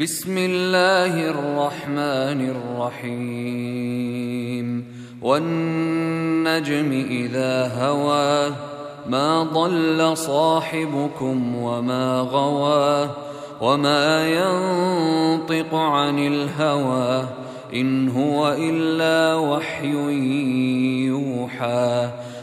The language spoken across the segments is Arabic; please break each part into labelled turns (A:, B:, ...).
A: بسم الله الرحمن الرحيم. والنجم إذا هوى ما ضل صاحبكم وما غوى وما ينطق عن الهوى إن هو إلا وحي يوحى.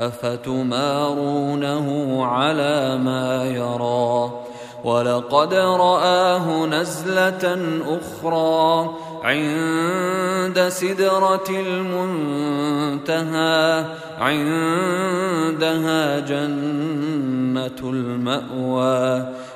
A: افتمارونه على ما يرى؟ ولقد راه نزله أخرى عند سدره المنتهى عندها جنه الماوى.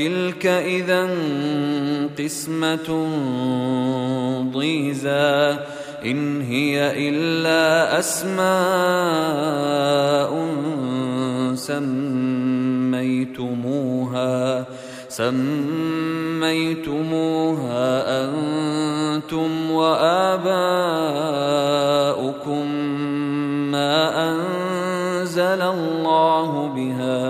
A: تلك اذا قسمه ضيزى إن هي إلا أسماء سميتموها سميتموها أنتم وآباؤكم ما أنزل الله بها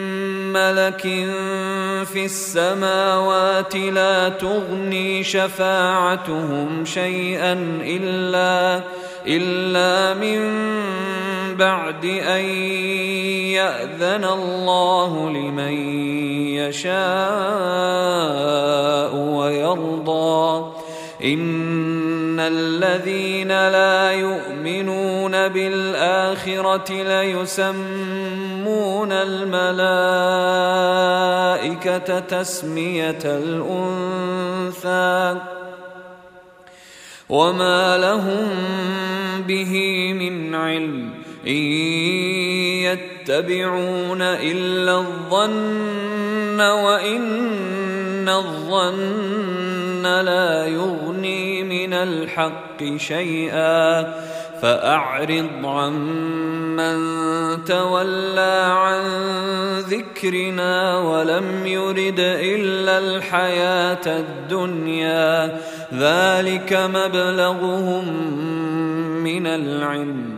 A: ملك في السماوات لا تغني شفاعتهم شيئا إلا إلا من بعد أن يأذن الله لمن يشاء ويرضى. الذين لا يؤمنون بالآخرة ليسمون الملائكة تسمية الأنثى وما لهم به من علم إن يتبعون إلا الظن وإن الظن لا يغني الحق شيئا فأعرض عمن تولى عن ذكرنا ولم يرد إلا الحياة الدنيا ذلك مبلغهم من العلم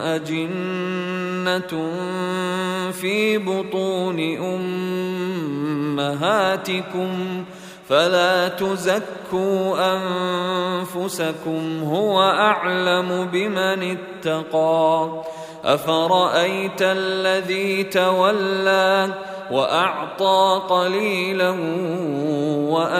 A: أجنة في بطون أمهاتكم فلا تزكوا أنفسكم هو أعلم بمن اتقى أفرأيت الذي تولى وأعطى قليلا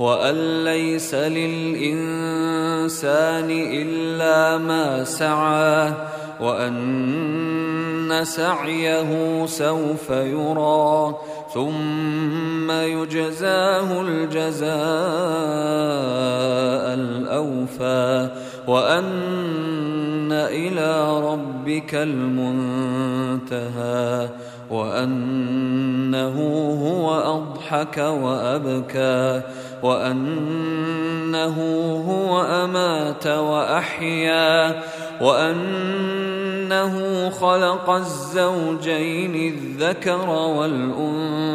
A: وأن ليس للإنسان إلا ما سعى وأن سعيه سوف يرى ثم يجزاه الجزاء الأوفى وأن إلى ربك المنتهى وأنه هو أضحك وأبكى وأنه هو أمات وأحيا وانه خلق الزوجين الذكر والأنثى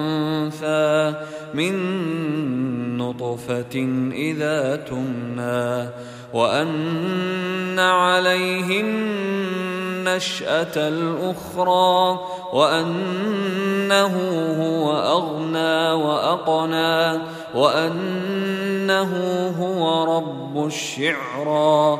A: من نطفة إذا تمنى وأن عليه النشأة الأخرى وأنه هو أغنى وأقنى وأنه هو رب الشعرى.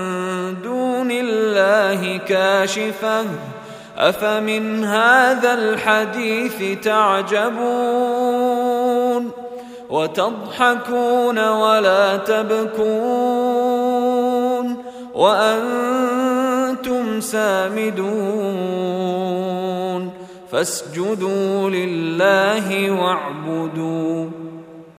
A: الله كاشفة. أفمن هذا الحديث تعجبون؟ وتضحكون ولا تبكون؟ وأنتم سامدون. فاسجدوا لله واعبدوا.